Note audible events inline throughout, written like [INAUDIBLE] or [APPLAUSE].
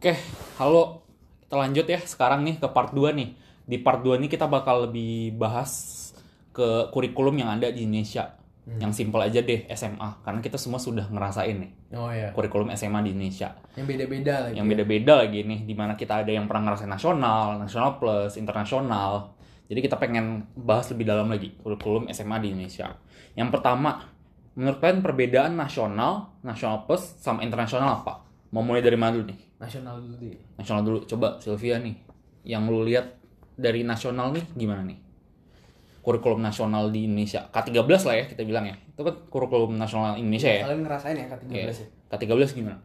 Oke, halo. Kita lanjut ya sekarang nih ke part 2 nih. Di part 2 ini kita bakal lebih bahas ke kurikulum yang ada di Indonesia. Yang simpel aja deh SMA, karena kita semua sudah ngerasain nih Oh ya. kurikulum SMA di Indonesia. Yang beda-beda lagi. Yang beda-beda lagi nih, di mana kita ada yang pernah ngerasain nasional, nasional plus, internasional. Jadi kita pengen bahas lebih dalam lagi kurikulum SMA di Indonesia. Yang pertama, menurut kalian perbedaan nasional, nasional plus, sama internasional apa? Mau mulai dari mana dulu nih? Nasional dulu deh. nasional dulu coba Sylvia nih yang lu lihat dari nasional nih gimana nih kurikulum nasional di Indonesia K13 lah ya kita bilang ya itu kan kurikulum nasional Indonesia ya Kalian ngerasain ya K13 Iya. ya? K13 gimana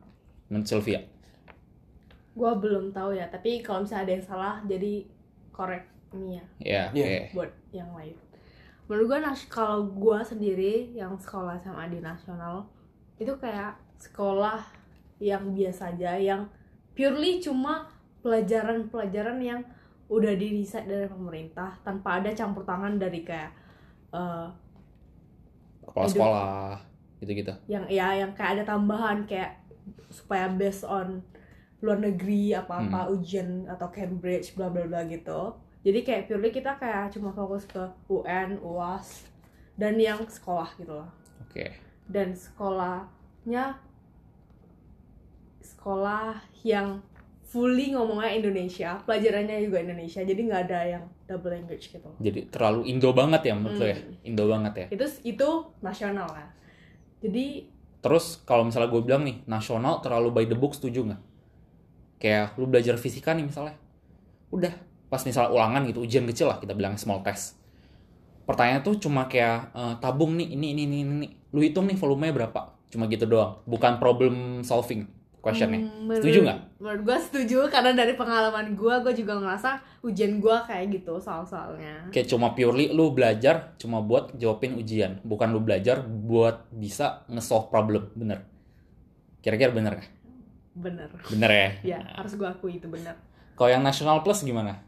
menurut Sylvia Gua belum tahu ya, tapi kalau misalnya ada yang salah jadi korek ini ya ya Iya. oke buat yang lain. Menurut gua nas kalau gua sendiri yang sekolah sama di nasional itu kayak sekolah yang biasa aja yang purely cuma pelajaran-pelajaran yang udah didesain dari pemerintah tanpa ada campur tangan dari kayak eh, kepala Hidup. sekolah gitu-gitu. Yang ya yang kayak ada tambahan kayak supaya based on luar negeri apa-apa ujian atau Cambridge bla bla bla gitu. Jadi kayak purely kita kayak cuma fokus ke UN UAS dan yang sekolah gitu loh oke. Dan sekolahnya sekolah yang fully ngomongnya Indonesia pelajarannya juga Indonesia jadi nggak ada yang double language gitu. Jadi terlalu Indo banget ya menurut lo ya? Hmm. Indo banget ya? Itu itu nasional lah jadi terus kalau misalnya gue bilang nih nasional terlalu by the book setuju nggak? Kayak lu belajar fisika nih misalnya. Udah pas misalnya ulangan gitu ujian kecil lah kita bilang small test. Pertanyaan tuh cuma kayak eh, tabung nih ini ini ini ini. Lu hitung nih volumenya berapa? Cuma gitu doang. Bukan problem solving questionnya Hmm, setuju nggak? Menurut gue setuju karena dari pengalaman gue, gue juga ngerasa ujian gue kayak gitu soal-soalnya. kayak cuma purely lu belajar cuma buat jawabin ujian. Bukan lu belajar buat bisa nge-solve problem bener. Kira-kira bener nggak? Bener. bener ya? Ya harus gue akui itu bener. kalau yang nasional plus gimana?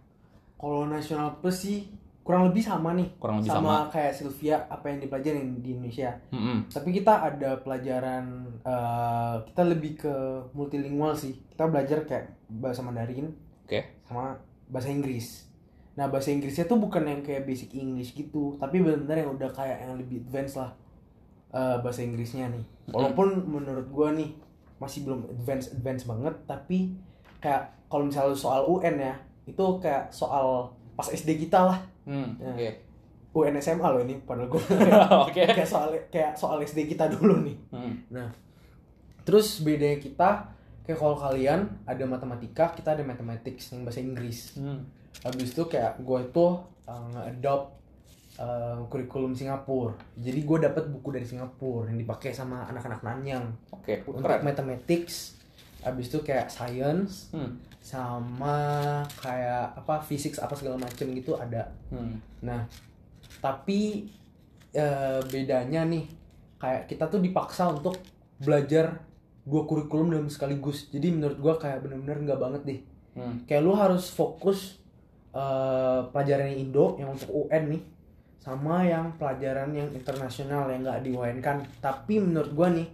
Kalau nasional plus sih kurang lebih sama nih. Kurang lebih sama. kayak Sylvia apa yang dipelajarin di Indonesia. Mm-mm. Tapi kita ada pelajaran eh, kita lebih ke multilingual sih. Kita belajar kayak bahasa Mandarin oke sama bahasa Inggris. Nah bahasa Inggrisnya tuh bukan yang kayak basic English gitu, tapi benar-benar yang udah kayak yang lebih advance lah eh, bahasa Inggrisnya nih. Walaupun menurut gua nih masih belum advance advance banget, tapi kayak kalau misalnya soal UN ya, itu kayak soal pas SD kita lah, Hmm, Ya. oke. UN SMA loh ini, padahal gua [LAUGHS] Oke. kayak soal kayak soal SD kita dulu nih. Hmm. Terus bedanya kita kayak kalau kalian ada matematika, kita ada mathematics yang bahasa Inggris. Hmm. habis itu kayak gue itu uh, nge-adopt uh, kurikulum Singapura jadi gue dapat buku dari Singapura yang dipakai sama anak-anak Nanyang Oke, untuk keren. mathematics habis itu kayak science Hmm. Sama kayak apa physics apa segala macem gitu ada Hmm. nah tapi eh, bedanya nih kayak kita tuh dipaksa untuk belajar dua kurikulum dalam sekaligus jadi menurut gue kayak bener-bener nggak banget deh Hmm. kayak lu harus fokus eh, pelajaran yang Indo yang untuk UN nih sama yang pelajaran yang internasional yang nggak di UN kan tapi menurut gua nih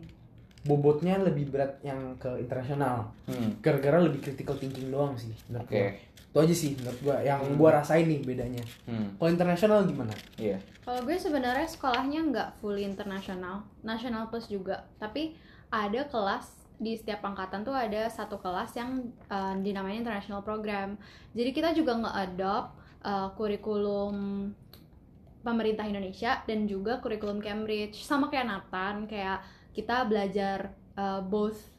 bobotnya lebih berat yang ke internasional Hmm. gara-gara lebih critical thinking doang sih menurut Oke. gua itu aja sih menurut gua yang gua rasain nih bedanya Hmm. kalau internasional gimana Iya. Kalau gue sebenarnya sekolahnya nggak fully internasional, nasional plus juga. Tapi ada kelas di setiap angkatan tuh ada satu kelas yang uh, dinamanya international program. Jadi kita juga nge-adopt uh, kurikulum pemerintah Indonesia dan juga kurikulum Cambridge. Sama kayak Nathan, kayak kita belajar uh, both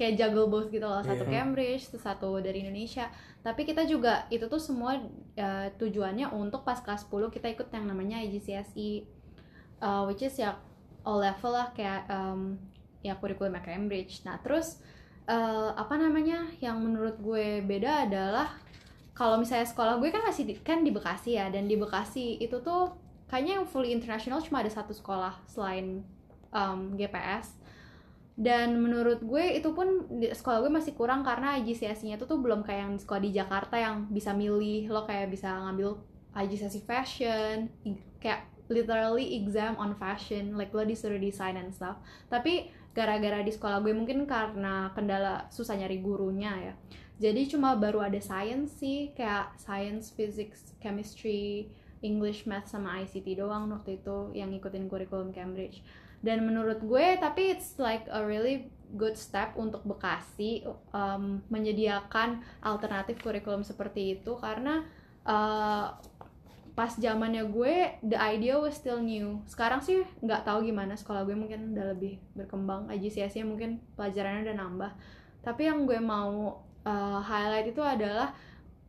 kayak juggle both gitu loh, satu Iya. Cambridge, terus satu dari Indonesia. Tapi kita juga itu tuh semua uh, tujuannya untuk pas kelas 10 kita ikut yang namanya IGCSE uh, which is ya all level lah kayak um, ya kurikulum Cambridge. Nah, terus uh, apa namanya yang menurut gue beda adalah kalau misalnya sekolah gue kan masih di, kan di Bekasi ya dan di Bekasi itu tuh kayaknya yang fully international cuma ada satu sekolah selain um, GPS dan menurut gue itu pun di sekolah gue masih kurang karena IGCSE-nya itu tuh belum kayak yang sekolah di Jakarta yang bisa milih. Lo kayak bisa ngambil IGCSE fashion kayak literally exam on fashion like lo disuruh desain and stuff. Tapi gara-gara di sekolah gue mungkin karena kendala susah nyari gurunya ya. Jadi cuma baru ada science sih kayak science physics chemistry English math sama ICT doang waktu itu yang ngikutin kurikulum Cambridge dan menurut gue tapi it's like a really good step untuk Bekasi um, menyediakan alternatif kurikulum seperti itu karena uh, pas zamannya gue the idea was still new. Sekarang sih nggak tahu gimana sekolah gue mungkin udah lebih berkembang IGCSE mungkin pelajarannya udah nambah. Tapi yang gue mau uh, highlight itu adalah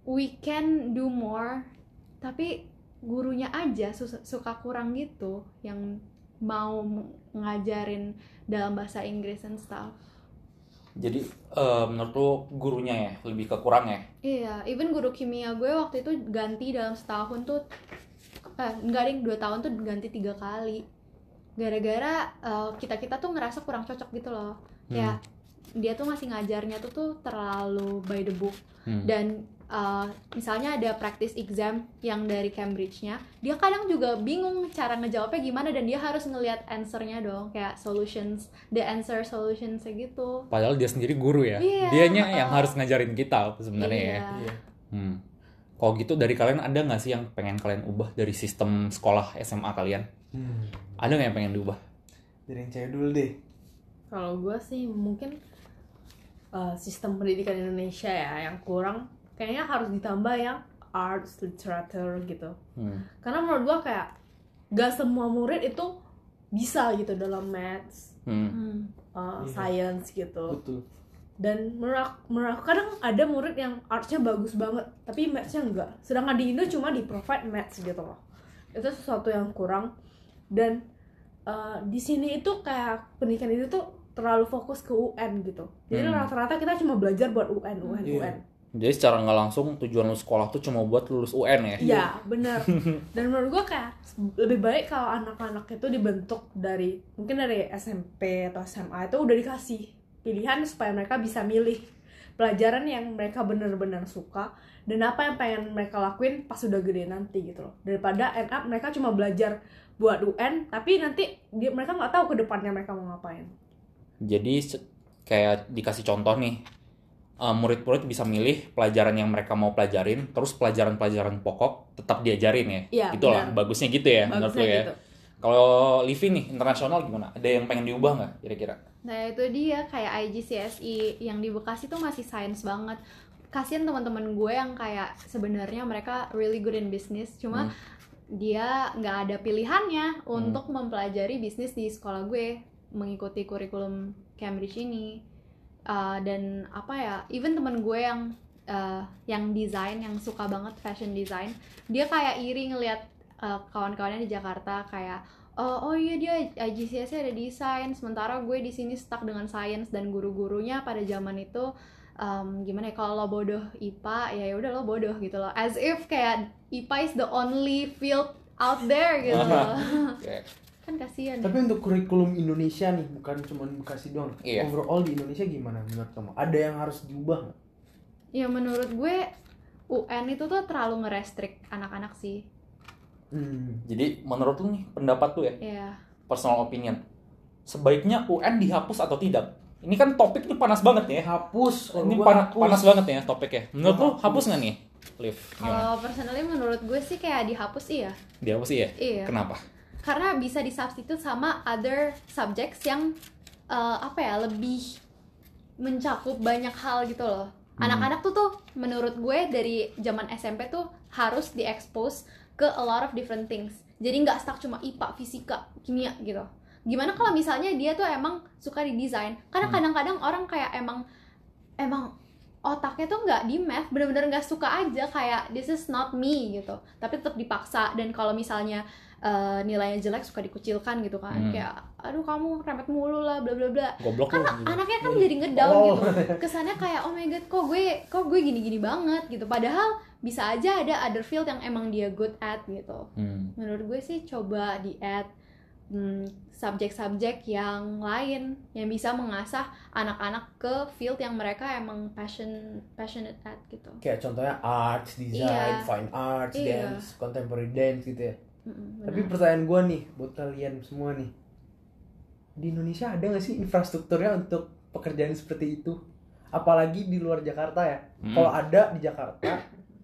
we can do more tapi gurunya aja su- suka kurang gitu yang mau ngajarin dalam bahasa Inggris and stuff Jadi eh, menurut lu gurunya ya lebih ke kurang ya? Iya, even guru kimia gue waktu itu ganti dalam setahun tuh, eh, enggak ding, dua tahun tuh ganti tiga kali. Gara-gara kita kita tuh ngerasa kurang cocok gitu loh. Ya, dia tuh masih ngajarnya tuh tuh terlalu by the book. Hmm. Dan eh, misalnya ada practice exam yang dari Cambridge-nya, dia kadang juga bingung cara ngejawabnya gimana dan dia harus ngelihat answer-nya dong, kayak solutions, the answer solutions gitu. Padahal dia sendiri guru ya. Iya, Dianya yang uh-uh. harus ngajarin kita sebenarnya ya. Iya. Iya. Hmm. Kalau gitu dari kalian ada nggak sih yang pengen kalian ubah dari sistem sekolah SMA kalian? Hmm. Ada nggak yang pengen diubah? Dari yang cewek dulu deh. Kalau gue sih mungkin uh, sistem pendidikan Indonesia ya yang kurang kayaknya harus ditambah yang arts literature gitu. Hmm. Karena menurut gue kayak gak semua murid itu bisa gitu dalam maths, Hmm. Hmm. uh, Iya. science gitu. Betul. Dan menurut aku kadang ada murid yang artsnya bagus banget tapi mathsnya enggak. Sedangkan di Indo cuma di provide maths gitu loh. Itu sesuatu yang kurang dan uh, di sini itu kayak pendidikan itu tuh terlalu fokus ke UN gitu. Jadi Hmm. rata-rata kita cuma belajar buat UN, UN, Iya. UN. Jadi secara nggak langsung tujuan lu sekolah tuh cuma buat lulus UN ya? Iya, [LAUGHS] benar. Dan menurut gua kayak lebih baik kalau anak-anak itu dibentuk dari mungkin dari SMP atau SMA itu udah dikasih pilihan supaya mereka bisa milih pelajaran yang mereka benar-benar suka dan apa yang pengen mereka lakuin pas udah gede nanti gitu loh. Daripada end up mereka cuma belajar buat UN tapi nanti dia, mereka nggak tahu ke depannya mereka mau ngapain. Jadi kayak dikasih contoh nih, eh, murid-murid bisa milih pelajaran yang mereka mau pelajarin, terus pelajaran-pelajaran pokok tetap diajarin ya. Iya, Itulah benar. bagusnya gitu ya menurut lu Bagusnya ya. gitu. Kalau Livi nih internasional gimana? Ada yang pengen diubah nggak kira-kira? Nah itu dia kayak IGCSE yang di Bekasi tuh masih science banget. Kasian teman-teman gue yang kayak sebenarnya mereka really good in business, cuma Hmm. dia nggak ada pilihannya untuk mempelajari bisnis di sekolah gue mengikuti kurikulum Cambridge ini. Uh, dan apa ya, even temen gue yang uh, yang desain, yang suka banget fashion design, dia kayak iri ngelihat uh, kawan-kawannya di Jakarta kayak oh, oh iya dia IGCSE ada desain sementara gue di sini stuck dengan science dan guru-gurunya pada zaman itu um, gimana ya kalau lo bodoh IPA ya ya udah lo bodoh gitu loh. As if kayak IPA is the only field out there gitu loh. Kan kasihan ya. Tapi untuk kurikulum Indonesia nih, bukan cuma Bekasi doang. Iya. Overall di Indonesia gimana menurut kamu? Ada yang harus diubah nggak? ya menurut gue UN itu tuh terlalu ngerestrik anak-anak sih Hmm. jadi menurut lu nih pendapat tuh ya, ya personal opinion, sebaiknya UN dihapus atau tidak? Ini kan topiknya panas banget ya. Hapus. Ini pana- hapus. panas banget ya topiknya. Menurut lu hapus. nggak nih, Liv? Gimana? kalau personally menurut gue sih kayak dihapus iya Dihapus iya? Iya. Kenapa? Karena bisa disubstitute sama other subjects yang uh, apa ya lebih mencakup banyak hal gitu loh. Anak-anak tuh tuh menurut gue dari zaman SMP tuh harus diekspos ke a lot of different things. Jadi nggak stuck cuma IPA fisika kimia gitu. Gimana kalau misalnya dia tuh emang suka di desain karena Hmm. kadang-kadang orang kayak emang emang otaknya tuh nggak di math bener-bener nggak suka aja kayak this is not me gitu. Tapi tetap dipaksa dan kalau misalnya eh, nilainya jelek suka dikucilkan gitu kan. Hmm. kayak aduh kamu remet mulu lah bla bla bla. Goblok kan anaknya kan jadi ngedown Oh. gitu. Kesannya kayak oh my god kok gue kok gue gini gini banget gitu. Padahal bisa aja ada other field yang emang dia good at gitu. Hmm. menurut gue sih coba di add hmm, subjek-subjek yang lain yang bisa mengasah anak-anak ke field yang mereka emang passion passionate at gitu Kayak contohnya arts, design, Iya. fine arts, Iya. dance, contemporary dance gitu ya. Mm-mm, Tapi pertanyaan gua nih buat kalian semua nih. di Indonesia ada nggak sih infrastrukturnya untuk pekerjaan seperti itu apalagi di luar Jakarta ya Hmm. kalau ada di Jakarta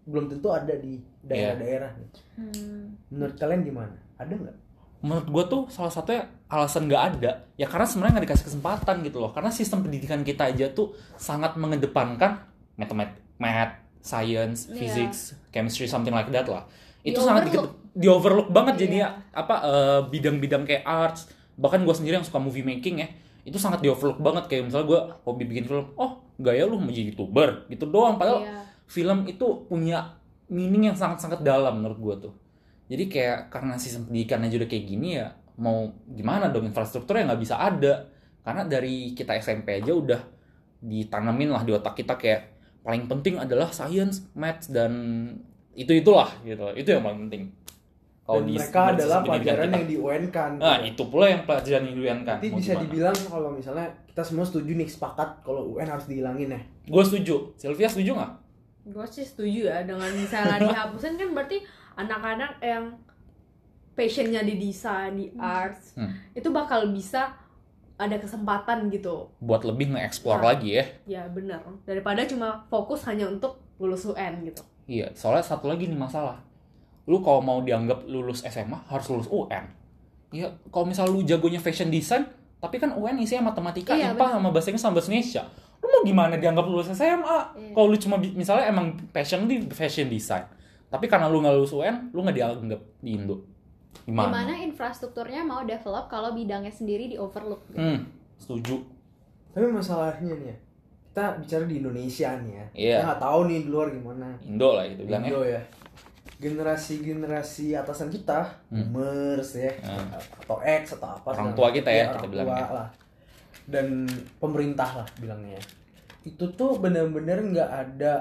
belum tentu ada di Iya. daerah-daerah nih. Hmm. menurut kalian gimana ada nggak menurut gue tuh salah satunya alasan nggak ada ya karena sebenarnya nggak dikasih kesempatan gitu loh karena sistem pendidikan kita aja tuh sangat mengedepankan matematik math science Iya. physics chemistry something like that lah itu Di sangat overlook. di, di overlook banget Iya. jadinya apa eh, bidang-bidang kayak arts bahkan gue sendiri yang suka movie making ya itu sangat di overlook banget kayak misalnya gue hobi bikin film oh gaya lu mau jadi youtuber gitu doang padahal Iya. film itu punya meaning yang sangat-sangat dalam menurut gue tuh. Jadi kayak karena sistem pendidikan aja udah kayak gini ya, mau gimana dong infrastrukturnya nggak bisa ada. Karena dari kita SMP aja udah ditanamin lah di otak kita kayak paling penting adalah science, maths dan itu itulah gitu. Itu yang paling penting. dan di- mereka adalah pelajaran kita. yang di UN kan Nah, itu pula yang pelajaran yang diuliankan. Berarti bisa dibilang kalau misalnya kita semua setuju nih sepakat kalau UN harus dihilangin ya Gue setuju. Sylvia setuju nggak? gue sih setuju ya dengan misalnya [LAUGHS] dihapusin kan berarti anak-anak yang passionnya di desain di arts Hmm. itu bakal bisa ada kesempatan gitu Buat lebih nge-explore Nah. lagi ya. ya benar daripada cuma fokus hanya untuk lulus UN gitu Iya, soalnya satu lagi nih masalah. Lu kalau mau dianggap lulus SMA harus lulus UN. Iya, kalau misal lu jagonya fashion design, tapi kan UN isinya matematika, Iya, IPA sama bahasa Inggris sama bahasa Indonesia. Lu mau gimana dianggap lulus SMA? Iya. Kalau lu cuma misalnya emang passion di fashion design. Tapi karena lu nggak lulus UN, lu nggak dianggap di Indo. Gimana? Gimana infrastrukturnya mau develop kalau bidangnya sendiri di overlook? gitu? Hmm, setuju. tapi masalahnya nih ya kita bicara di Indonesia nih ya Iya. kita nggak tahu nih di luar gimana Indo lah gitu bilangnya. Indo ya generasi-generasi atasan kita Hmm. boomers ya Hmm. atau X atau apa Orang tua kita ya, kita orang bilangnya. tua lah dan pemerintah lah bilangnya itu tuh benar-benar nggak ada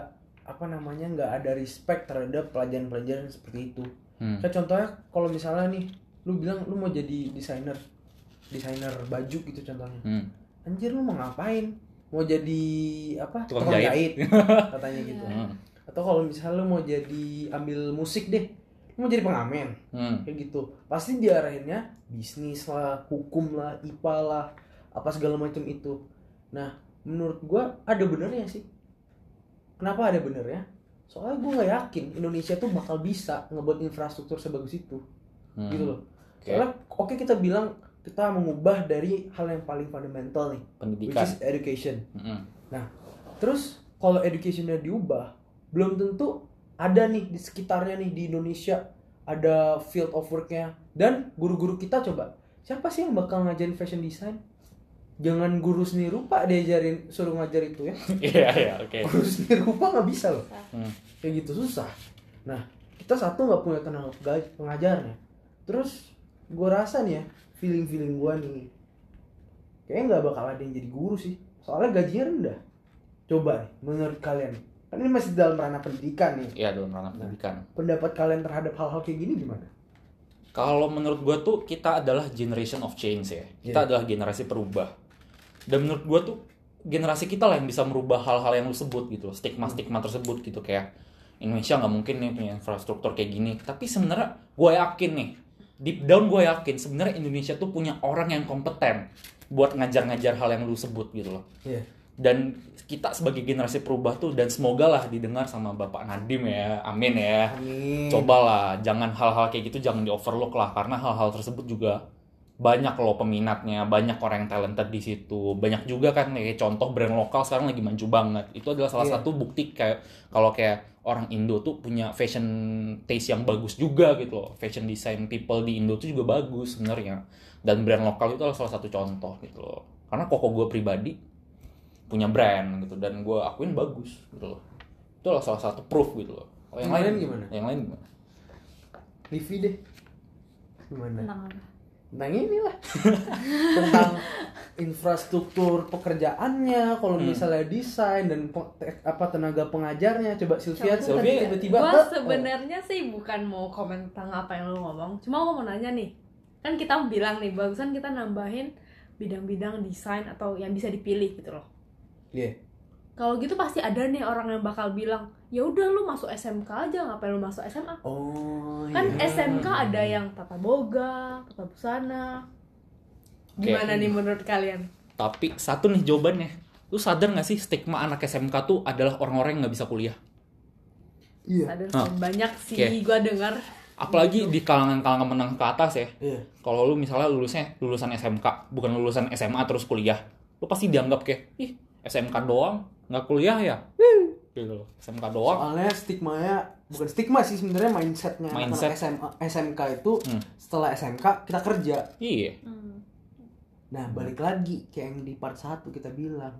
apa namanya nggak ada respect terhadap pelajaran-pelajaran seperti itu Hmm. kayak contohnya kalau misalnya nih lu bilang lu mau jadi desainer desainer baju gitu contohnya Hmm. anjir lu mau ngapain mau jadi apa Tukang jahit. [LAUGHS] katanya gitu. Hmm. atau kalau misalnya lu mau jadi ambil musik deh lu mau jadi pengamen Hmm. kayak gitu pasti diarahinnya bisnis lah hukum lah IPA lah apa segala macam itu nah menurut gua ada benernya sih kenapa ada benernya soalnya gua nggak yakin Indonesia tuh bakal bisa ngebuat infrastruktur sebagus itu Hmm. gitu loh Oke. soalnya oke kita bilang kita mengubah dari hal yang paling fundamental nih which Pendidikan. is education Hmm. Terus kalau educationnya diubah, belum tentu ada nih di sekitarnya nih di Indonesia ada field of worknya dan guru-guru kita coba siapa sih yang bakal ngajarin fashion design? Jangan guru seni rupa diajarin suruh ngajar itu ya. [LAUGHS] Iya, iya, oke. Guru seni rupa nggak bisa loh. Hmm. Kayak gitu susah. Nah kita satu nggak punya tenaga pengajarnya. Terus gue rasa nih ya feeling feeling gue nih kayaknya nggak bakal ada yang jadi guru sih. Soalnya gajinya rendah. Coba nih, menurut kalian, kan ini masih dalam ranah pendidikan nih. Iya, dalam ranah pendidikan. Pendapat kalian terhadap hal-hal kayak gini gimana? Kalau menurut gue tuh kita adalah generation of change ya. Kita Iya. adalah generasi perubah. Dan menurut gue tuh generasi kita lah yang bisa merubah hal-hal yang lu sebut gitu. Stigma-stigma tersebut gitu kayak Indonesia nggak mungkin nih punya infrastruktur kayak gini. Tapi sebenarnya gue yakin nih, deep down gue yakin sebenarnya Indonesia tuh punya orang yang kompeten buat ngajar-ngajar hal yang lu sebut gitu loh. Iya. Dan kita sebagai generasi perubah tuh dan semoga lah didengar sama Bapak Nadim ya, amin ya Amin. cobalah jangan hal-hal kayak gitu jangan di overlook lah karena hal-hal tersebut juga banyak loh peminatnya banyak orang yang talented di situ banyak juga kan kayak contoh brand lokal sekarang lagi maju banget itu adalah salah Iya. satu bukti kayak kalau kayak orang Indo tuh punya fashion taste yang bagus juga gitu loh fashion design people di Indo tuh juga bagus sebenarnya dan brand lokal itu adalah salah satu contoh gitu loh karena koko gue pribadi punya brand gitu dan gue akuin bagus gitu loh itu adalah salah satu proof gitu loh Kalau yang Yang lain lain gimana? yang lain gimana Livi deh. Gimana? Tentang apa? Tentang ini lah. [LAUGHS] Tentang infrastruktur pekerjaannya, kalau Hmm. misalnya desain dan apa tenaga pengajarnya. Coba Sylvia tuh tadi tiba-tiba Gua "Eh, sebenarnya sih bukan mau komen tentang apa yang lu ngomong cuma gua mau nanya nih kan kita bilang nih bagusan kita nambahin bidang-bidang desain atau yang bisa dipilih gitu loh Iya. Kalau gitu pasti ada nih orang yang bakal bilang ya udah lu masuk SMK aja ngapain lu masuk SMA Oh, kan iya. SMK ada yang tata boga tata busana Gimana nih menurut kalian? Tapi satu nih jawabannya. Lu sadar gak sih stigma anak SMK tuh adalah orang-orang yang nggak bisa kuliah? Iya. Ada Ah. banyak sih Oke. gua dengar. Apalagi di kalangan-kalangan menengah ke atas ya. Iya. Kalau lu misalnya lulusnya lulusan SMK, bukan lulusan SMA terus kuliah, lu pasti dianggap kayak, ih SMK doang, nggak kuliah ya? Gitu loh. SMK doang. Soalnya stigmanya bukan stigma sih sebenarnya mindsetnya Mindset. SMA, SMK itu Hmm. setelah SMK kita kerja. Iya. Hmm. Nah balik lagi kayak yang di part 1 kita bilang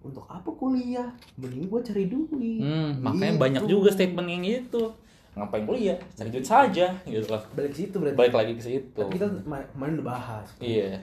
untuk apa kuliah? Mending gua cari duit. Hmm, makanya Gitu. banyak juga statement yang gitu. Ngapain kuliah? Cari duit saja, gitu loh. Balik ke situ berarti. Balik lagi ke situ. Tapi kita ma- kemarin udah bahas. Iya.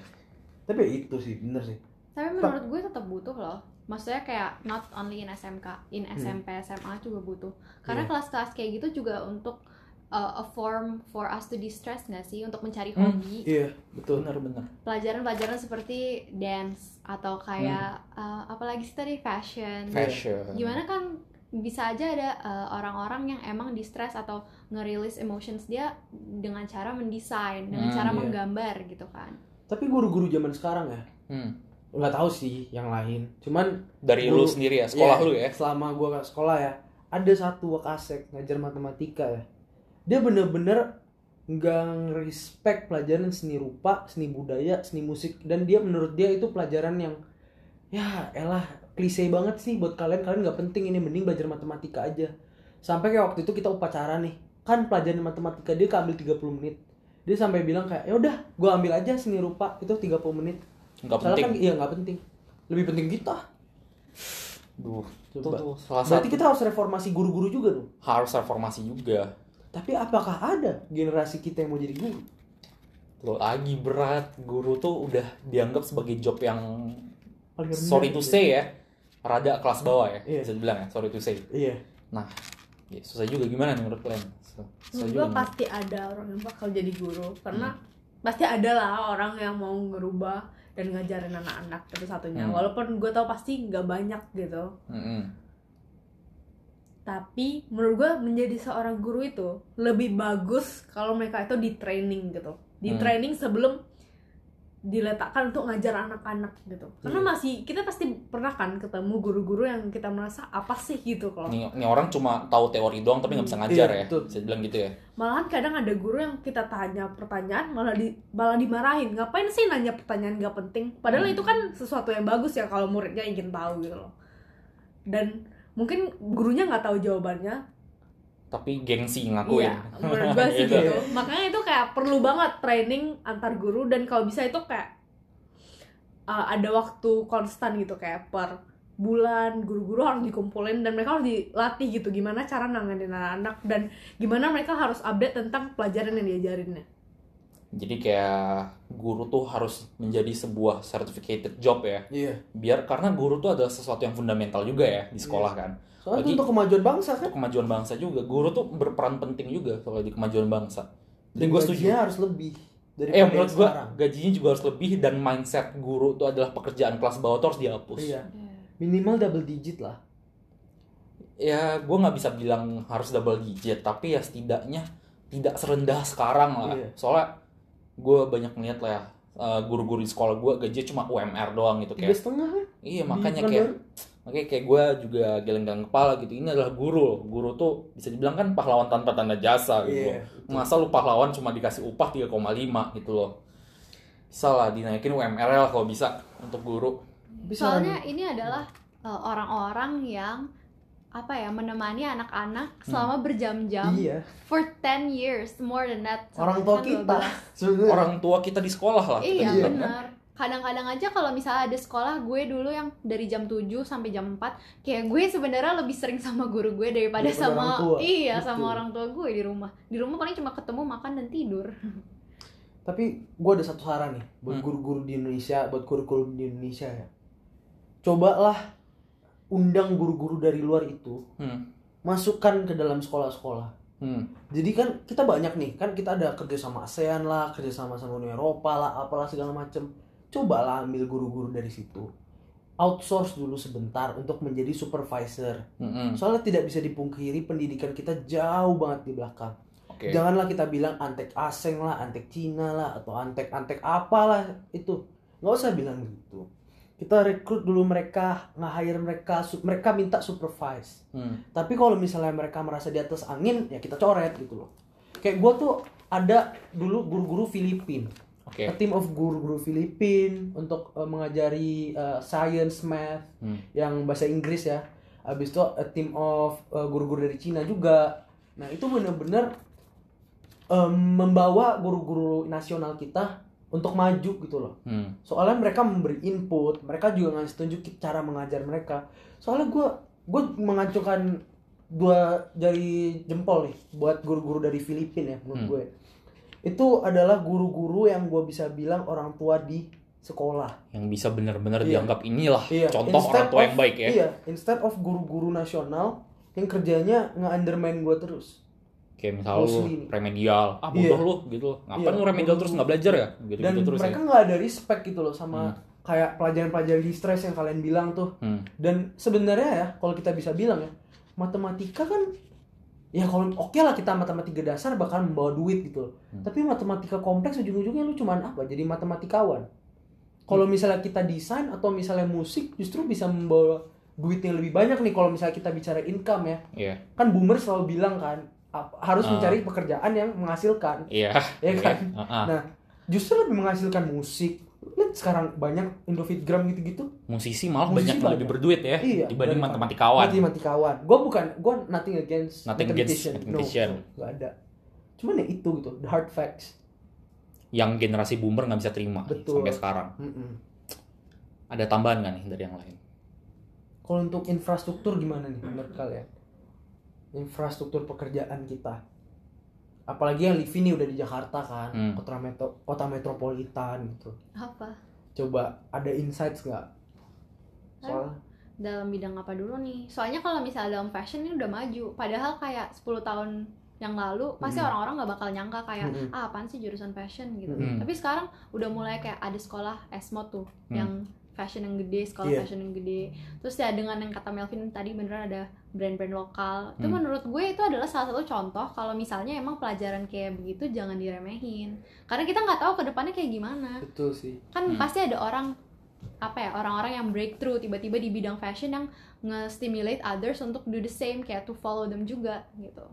Tapi ya itu sih bener sih. Tapi menurut gue tetap butuh loh. Maksudnya kayak not only in SMK, in SMP, SMA juga butuh. Karena Iya. kelas-kelas kayak gitu juga untuk uh, a form for us to distress nggak sih? Untuk mencari Hmm. hobi. Iya betul. Benar-benar. Pelajaran-pelajaran seperti dance atau kayak uh, apalagi sih tadi fashion. Fashion. Gimana kan bisa aja ada uh, orang-orang yang emang distress atau ngerilis emotions dia dengan cara mendesain, dengan Hmm, cara iya. menggambar gitu kan. Tapi guru-guru zaman sekarang ya Hmm. Nggak tahu sih yang lain. Cuman Dari Guru- lu sendiri ya, sekolah Iya, lu ya. Selama gua ke sekolah ya, ada satu wakasek ngajar matematika ya. Dia bener-bener nggak respect pelajaran seni rupa, seni budaya, seni musik dan dia menurut dia itu pelajaran yang ya elah klise banget sih buat kalian kalian nggak penting ini mending belajar matematika aja. Sampai kayak waktu itu kita upacara nih, kan pelajaran matematika dia keambil 30 menit. Dia sampai bilang kayak ya udah gua ambil aja seni rupa itu 30 menit. Nggak penting. kan iya nggak penting. Lebih penting kita. Duh, itu Coba. tuh salah Berarti satu kita harus reformasi guru-guru juga dong. harus reformasi juga. Tapi apakah ada generasi kita yang mau jadi guru? Lo lagi berat, guru tuh udah dianggap sebagai job yang Paling rendah sorry to gitu. say ya, rada kelas bawah ya, Iya. bisa dibilang ya, sorry to say. Iya. Nah, ya, susah juga gimana nih menurut kalian? Susah, susah juga pasti ada orang yang bakal jadi guru karena Hmm. pasti ada lah orang yang mau ngerubah dan ngajarin anak-anak itu satunya Hmm. walaupun gue tau pasti nggak banyak gitu Mm-mm. tapi menurut gue menjadi seorang guru itu lebih bagus kalau mereka itu di training gitu di Hmm. training sebelum diletakkan untuk ngajar anak-anak gitu karena Iya. masih kita pasti pernah kan ketemu guru-guru yang kita merasa apa sih gitu kalau nih orang cuma tahu teori doang tapi nggak bisa ngajar Iya, ya, betul. bisa dibilang gitu ya. malahan kadang ada guru yang kita tanya pertanyaan malah di malah dimarahin ngapain sih nanya pertanyaan gak penting padahal Hmm. itu kan sesuatu yang bagus ya kalau muridnya ingin tahu gitu loh dan mungkin gurunya nggak tahu jawabannya Tapi gengsi ngakuin. iya menurut gue [LAUGHS] sih Gitu. gitu makanya itu kayak perlu banget training antar guru dan kalau bisa itu kayak uh, ada waktu konstan gitu kayak per bulan guru-guru harus dikumpulin dan mereka harus dilatih gitu gimana cara nanganin anak-anak dan gimana mereka harus update tentang pelajaran yang diajarinnya Jadi kayak guru tuh harus menjadi sebuah certificated job ya. Iya. Biar karena guru tuh adalah sesuatu yang fundamental juga ya di sekolah kan. Soalnya Bagi- itu untuk kemajuan bangsa kan. Untuk kemajuan bangsa juga. Guru tuh berperan penting juga kalau di kemajuan bangsa. Dan Dan gue setuju. harus lebih dari Eh menurut gue gajinya juga harus lebih dan mindset guru tuh adalah pekerjaan kelas bawah tuh harus dihapus. Iya. Minimal double digit lah. Ya gue nggak bisa bilang harus double digit tapi ya setidaknya tidak serendah sekarang lah. Iya. Soalnya gue banyak ngeliat lah ya eh, guru-guru di sekolah gue gajinya cuma UMR doang gitu Tiga kayak. setengah kan? Iya makanya kayak makanya kayak gue juga geleng-geleng kepala gitu. Ini adalah guru. loh. Guru tuh bisa dibilang kan pahlawan tanpa tanda jasa gitu. Loh. Masa lu pahlawan cuma dikasih upah 3,5 gitu loh. Bisa lah dinaikin UMR lah kalau bisa untuk guru. Tapi Soalnya saran- ini adalah uh, orang-orang yang apa ya menemani anak-anak selama berjam-jam iya. for 10 years more than that Orang tua kan kita. 12. Sebenarnya. Orang tua kita di sekolah lah. kita Iya kan. benar. Kadang-kadang aja kalau misalnya ada sekolah gue dulu yang dari jam 7 sampai jam 4 kayak gue sebenarnya lebih sering sama guru gue daripada, Daripada sama orang tua. iya Betul. sama orang tua gue di rumah. Di rumah paling cuma ketemu makan dan tidur. Tapi gue ada satu saran nih buat Hmm. guru-guru di Indonesia, buat kurikulum di Indonesia ya. Cobalah undang guru-guru dari luar itu Hmm. masukkan ke dalam sekolah-sekolah. Hmm. Jadi kan kita banyak nih, kan kita ada kerja sama ASEAN lah, kerja sama sama Uni Eropa lah, apalah segala macem. Cobalah ambil guru-guru dari situ. Outsource dulu sebentar untuk menjadi supervisor. Hmm. Soalnya tidak bisa dipungkiri pendidikan kita jauh banget di belakang. Oke. Janganlah kita bilang antek asing lah, antek Cina lah, atau antek-antek apalah itu. nggak usah bilang gitu kita rekrut dulu mereka nge-hire mereka mereka minta supervise Hmm. tapi kalau misalnya mereka merasa di atas angin ya kita coret gitu loh kayak gue tuh ada dulu guru-guru Filipin Oke. a team of guru-guru Filipin untuk eh, mengajari eh, science math Hmm. yang bahasa Inggris ya habis itu a team of eh, guru-guru dari Cina juga nah itu bener-bener em, membawa guru-guru nasional kita untuk maju gitu loh Hmm. soalnya mereka memberi input mereka juga ngasih tunjuk cara mengajar mereka soalnya gue gue mengacungkan dua jari jempol nih buat guru-guru dari Filipina ya menurut Hmm. gue itu adalah guru-guru yang gue bisa bilang orang tua di sekolah Yang bisa benar-benar Iya. dianggap inilah Iya, contoh instead orang tua of- yang baik ya. iya instead of guru-guru nasional yang kerjanya nge-undermine gue terus Kayak misal lu remedial, ah bodoh Iya. lu gitu. Ngapain Iya, lu remedial terus nggak belajar ya? Gitu, dan gitu terus mereka ya. nggak ada respect gitu loh sama Hmm. kayak pelajaran-pelajaran distress yang kalian bilang tuh Hmm. dan sebenarnya ya kalau kita bisa bilang ya matematika kan ya kalau oke lah kita matematika dasar bakal membawa duit gitu loh. Hmm. tapi matematika kompleks ujung-ujungnya lu cuman apa jadi matematikawan kalau misalnya kita desain atau misalnya musik justru bisa membawa duit yang lebih banyak nih kalau misalnya kita bicara income ya Iya. kan boomer selalu bilang kan harus Ah. mencari pekerjaan yang menghasilkan Iya. ya kan Heeh. nah justru lebih menghasilkan musik lihat sekarang banyak Indofitgram gitu-gitu Musisi malah Musisi banyak yang banyak. lebih berduit ya Iya, dibanding matematikawan. Matematikawan. Gue bukan, gue nothing against Nothing against mathematician. mathematician. No, gak ada. Cuman ya itu gitu, the hard facts. Yang generasi boomer nggak bisa terima Betul. sampai sekarang. Mm-mm. Ada tambahan nggak nih dari yang lain? Kalau untuk infrastruktur gimana nih menurut kalian? Infrastruktur pekerjaan kita. Apalagi yang Livi nih udah di Jakarta kan, Hmm. kota metro, kota metropolitan gitu. apa Coba ada insights nggak? Soal dalam bidang apa dulu nih soalnya kalau misalnya dalam fashion ini udah maju padahal kayak 10 tahun yang lalu pasti Hmm. orang-orang nggak bakal nyangka kayak Hmm. ah apaan sih jurusan fashion gitu Hmm. tapi sekarang udah mulai kayak ada sekolah esmo tuh Hmm. yang fashion yang gede sekolah Iya. fashion yang gede terus ya dengan yang kata Melvin tadi beneran ada brand-brand lokal itu Hmm. menurut gue itu adalah salah satu contoh kalau misalnya emang pelajaran kayak begitu jangan diremehin karena kita nggak tahu ke depannya kayak gimana betul sih. kan Hmm. pasti ada orang apa ya orang-orang yang breakthrough tiba-tiba di bidang fashion yang nge-stimulate others untuk do the same kayak to follow them juga gitu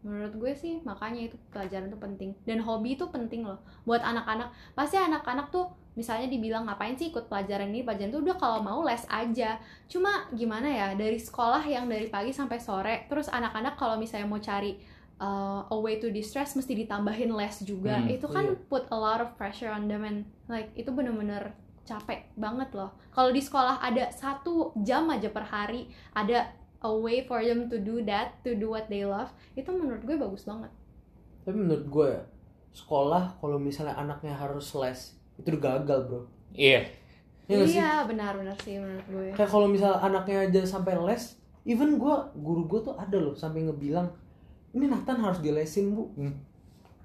menurut gue sih makanya itu pelajaran tuh penting dan hobi itu penting loh buat anak-anak pasti anak-anak tuh misalnya dibilang ngapain sih ikut pelajaran ini? Pelajaran itu udah kalau mau les aja. Cuma gimana ya dari sekolah yang dari pagi sampai sore terus anak-anak kalau misalnya mau cari uh, a way to distress mesti ditambahin les juga. Hmm, itu kan iya. put a lot of pressure on them and like itu bener-bener capek banget loh. Kalau di sekolah ada satu jam aja per hari ada a way for them to do that to do what they love itu menurut gue bagus banget. Tapi menurut gue ya, sekolah kalau misalnya anaknya harus les itu udah gagal bro. Iya. Iya nggak sih? iya benar-benar sih menurut gue Kayak kalau misalnya anaknya aja sampai les, even gue guru gue tuh ada loh sampai ngebilang ini Nathan harus dilesin bu. Hmm.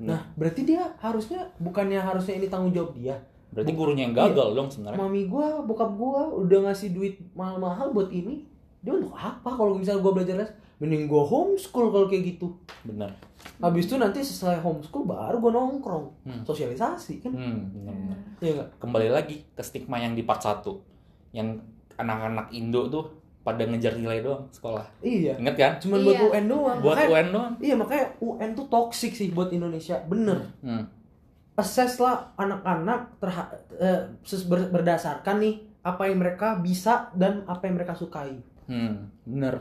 Nah berarti dia harusnya bukannya harusnya ini tanggung jawab dia. Berarti gurunya yang Iya. gagal dong sebenarnya. Mami gue, bokap gue udah ngasih duit mahal-mahal buat ini. Dia untuk apa kalau misalnya gue belajar les? Mending gue homeschool kalau kayak gitu. Bener. Habis itu nanti selesai homeschool baru gue nongkrong. Hmm. Sosialisasi kan. Hmm, bener-bener. Iya nggak? Kembali lagi ke stigma yang di part 1. Yang anak-anak Indo tuh pada ngejar nilai doang sekolah. Iya. Ingat kan? Cuman buat Iya. UN doang. Buat Makanya- UN doang. Iya makanya UN tuh toxic sih buat Indonesia. Bener. Hmm. assess lah anak-anak terha- eh, berdasarkan nih apa yang mereka bisa dan apa yang mereka sukai. Hmm, bener.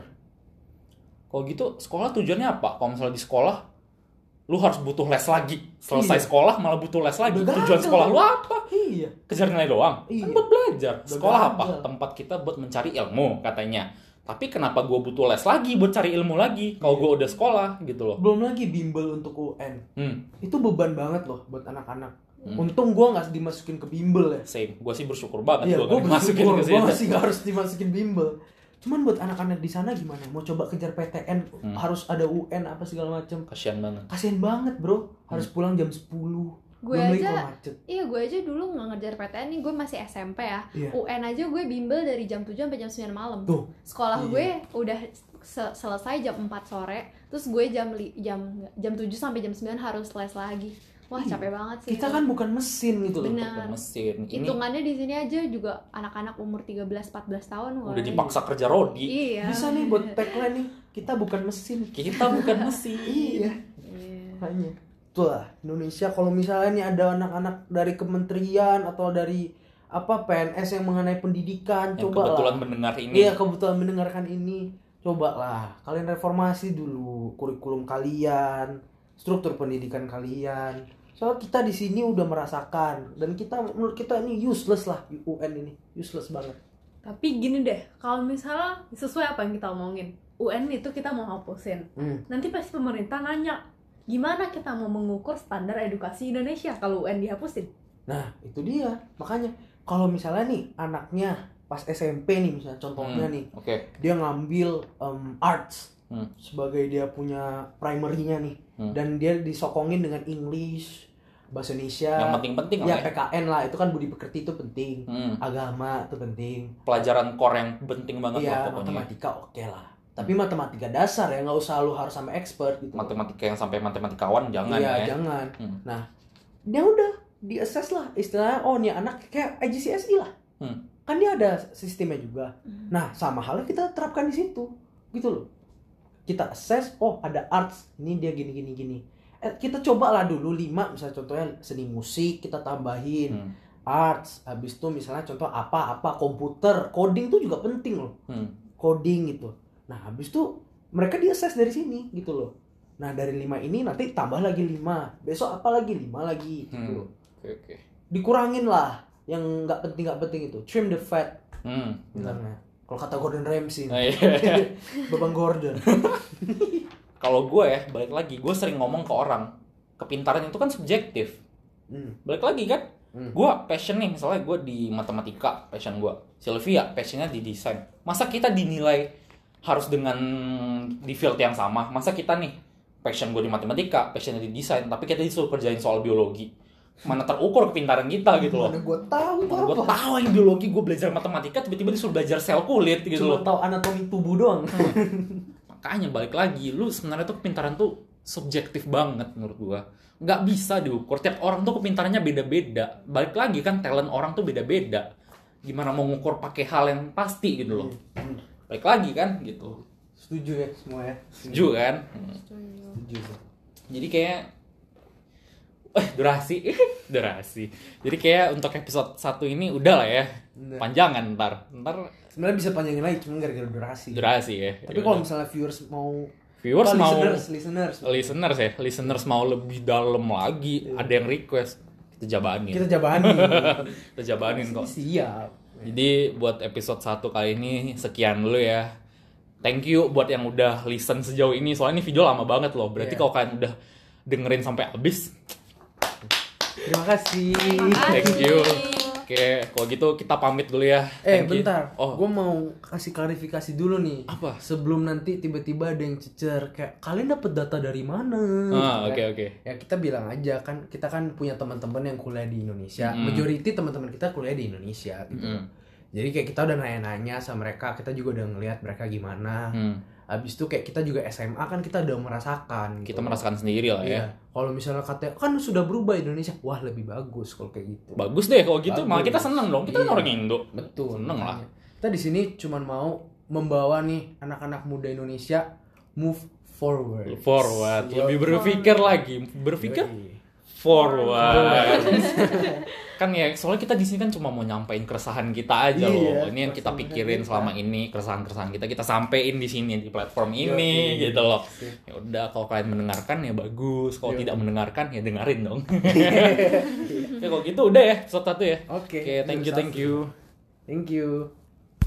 Kalau gitu sekolah tujuannya apa? Kalau misalnya di sekolah lu harus butuh les lagi. Selesai Iya. sekolah malah butuh les lagi. Udah Tujuan gagal. sekolah lu apa? Iya. Kejar nilai doang. Iya. Kan buat belajar. Udah Sekolah gagal. apa? Tempat kita buat mencari ilmu katanya. Tapi kenapa gue butuh les lagi buat cari ilmu lagi? Kalau Iya. gue udah sekolah gitu loh. Belum lagi bimbel untuk UN. Hmm, Itu beban banget loh buat anak-anak. Hmm. Untung gua nggak dimasukin ke bimbel ya. same. Gue sih bersyukur banget Iya, gue gue gak dimasukin ke Gue situ. masih nggak [LAUGHS] harus dimasukin bimbel. Cuman buat anak-anak di sana gimana? Mau coba kejar PTN Hmm. harus ada UN apa segala macem. Kasian banget. Kasian banget bro. Harus Hmm. pulang jam 10 gue aja macet. iya gue aja dulu nggak ngejar PTN nih gue masih SMP ya Iya. UN aja gue bimbel dari jam 7 sampai jam 9 malam Tuh. sekolah Iya. gue udah se- selesai jam 4 sore terus gue jam jam jam 7 sampai jam 9 harus les lagi wah Iya. capek banget sih kita kan bukan mesin gitu loh Bener. Bukan mesin. Ini hitungannya di sini aja juga anak-anak umur 13-14 tahun wah. udah dipaksa kerja rodi. Iya. Bisa nih buat tagline nih kita bukan mesin. Kita bukan mesin. [LAUGHS] Iya. Iya. makanya tuh lah Indonesia. Kalau misalnya nih ada anak-anak dari kementerian atau dari apa PNS yang mengenai pendidikan yang coba kebetulan lah. mendengar ini. Iya kebetulan mendengarkan ini. Coba lah kalian reformasi dulu kurikulum kalian struktur pendidikan kalian soalnya kita di sini udah merasakan dan kita menurut kita ini useless lah UN ini useless banget Tapi gini deh, kalau misalnya sesuai apa yang kita omongin, UN itu kita mau hapusin. Hmm. Nanti pasti pemerintah nanya, gimana kita mau mengukur standar edukasi Indonesia kalau UN dihapusin? Nah, itu dia. Makanya kalau misalnya nih anaknya pas SMP nih misalnya contohnya Hmm, nih, oke dia ngambil em, arts Hmm. sebagai dia punya primary-nya nih Hmm. dan dia disokongin dengan English, bahasa Indonesia. yang penting-penting ya lah ya. PKN lah, itu kan budi pekerti itu penting. Hmm, Agama itu penting. pelajaran core yang penting banget lah Iya, pokoknya matematika oke lah. Tapi matematika dasar ya nggak usah lu harus sampai expert gitu. matematika yang sampai matematikawan jangan iya, ya jangan. Hmm. Nah, dia udah di assess lah istilahnya oh nih anak kayak IGCSE lah. Hmm. Kan dia ada sistemnya juga. Hmm. Nah, sama halnya kita terapkan di situ. Gitu loh. Kita assess, oh ada arts, ini dia gini gini gini. Eh, kita cobalah dulu lima misalnya contohnya seni musik kita tambahin Hmm. arts habis itu misalnya contoh apa apa komputer coding tuh juga penting loh Hmm. coding gitu. Nah, habis itu mereka di assess dari sini gitu loh. Nah, dari lima ini nanti tambah lagi lima. Besok apa lagi? Lima lagi gitu. Hmm. loh. oke oke Dikurangin lah yang nggak penting nggak penting itu. Trim the fat hmm. bilangnya. Kalau kata Gordon Ramsay. Nah, iya. [LAUGHS] Babang Gordon. [LAUGHS] kalau gue ya balik lagi gue sering ngomong ke orang kepintaran itu kan subjektif Hmm. balik lagi kan Hmm. gue passion nih misalnya gue di matematika passion gue Sylvia passionnya di desain masa kita dinilai harus dengan di field yang sama masa kita nih passion gue di matematika passionnya di desain tapi kita disuruh kerjain soal biologi mana terukur kepintaran kita gitu loh Mana gue tahu Mana gue tahu yang biologi gue belajar matematika tiba-tiba disuruh belajar sel kulit gitu Cuma loh tahu anatomi tubuh doang. makanya balik lagi lu sebenarnya tuh kepintaran tuh subjektif banget menurut gua nggak bisa diukur tiap orang tuh kepintarannya beda-beda balik lagi kan talent orang tuh beda-beda gimana mau ngukur pakai hal yang pasti gitu loh Hmm. balik lagi kan gitu Setuju ya semua ya. setuju kan Hmm. Setuju. jadi kayak eh durasi. [LAUGHS] Durasi. Jadi kayak untuk episode satu ini udah lah ya panjangan ntar. Ntar Sebenarnya bisa panjangin lagi cuma gara-gara durasi. durasi ya. Tapi kalau misalnya viewers mau viewers apa, mau listeners, listeners, listeners ya. Listeners mau lebih dalam lagi. Ada yang request kita jabanin. Kita jabani. [LAUGHS] kita jabanin kok. Siap. jadi buat episode 1 kali ini sekian dulu ya. Thank you buat yang udah listen sejauh ini. Soalnya ini video lama banget loh. Berarti Iya. kalau kalian udah dengerin sampai habis Terima kasih. thank you oke kalau gitu kita pamit dulu ya Eh Thank you. bentar, oh gue mau kasih klarifikasi dulu nih. Apa? Sebelum nanti tiba-tiba ada yang cecer kayak kalian dapat data dari mana? ah Gitu oke kan. oke Ya kita bilang aja kan kita kan punya teman-teman yang kuliah di Indonesia. Mm. Majority teman-teman kita kuliah di Indonesia gitu. Mm. Jadi kayak kita udah nanya-nanya sama mereka, kita juga udah ngelihat mereka gimana. Hmm, Habis itu kayak kita juga SMA kan kita udah merasakan. kita gitu. merasakan sendiri lah ya Iya. Kalau misalnya kata kan sudah berubah Indonesia, wah lebih bagus kalau kayak gitu. bagus deh kalau gitu malah kita seneng dong kita kan Iya. orang Indo Betul. seneng lah makanya. Kita di sini cuman mau membawa nih anak-anak muda Indonesia move forward. forward lebih berpikir lagi berpikir Yoi. Forward [LAUGHS] kan ya soalnya kita di sini kan cuma mau nyampein keresahan kita aja Iya, loh ini yang kita pikirin kita. selama ini keresahan-keresahan kita kita sampein di sini di platform ini Yoi. gitu loh ya udah kalau kalian mendengarkan ya bagus kalau tidak mendengarkan ya dengerin dong [LAUGHS] ya kalau gitu udah ya episode satu ya Oke. oke thank you thank you Thank you.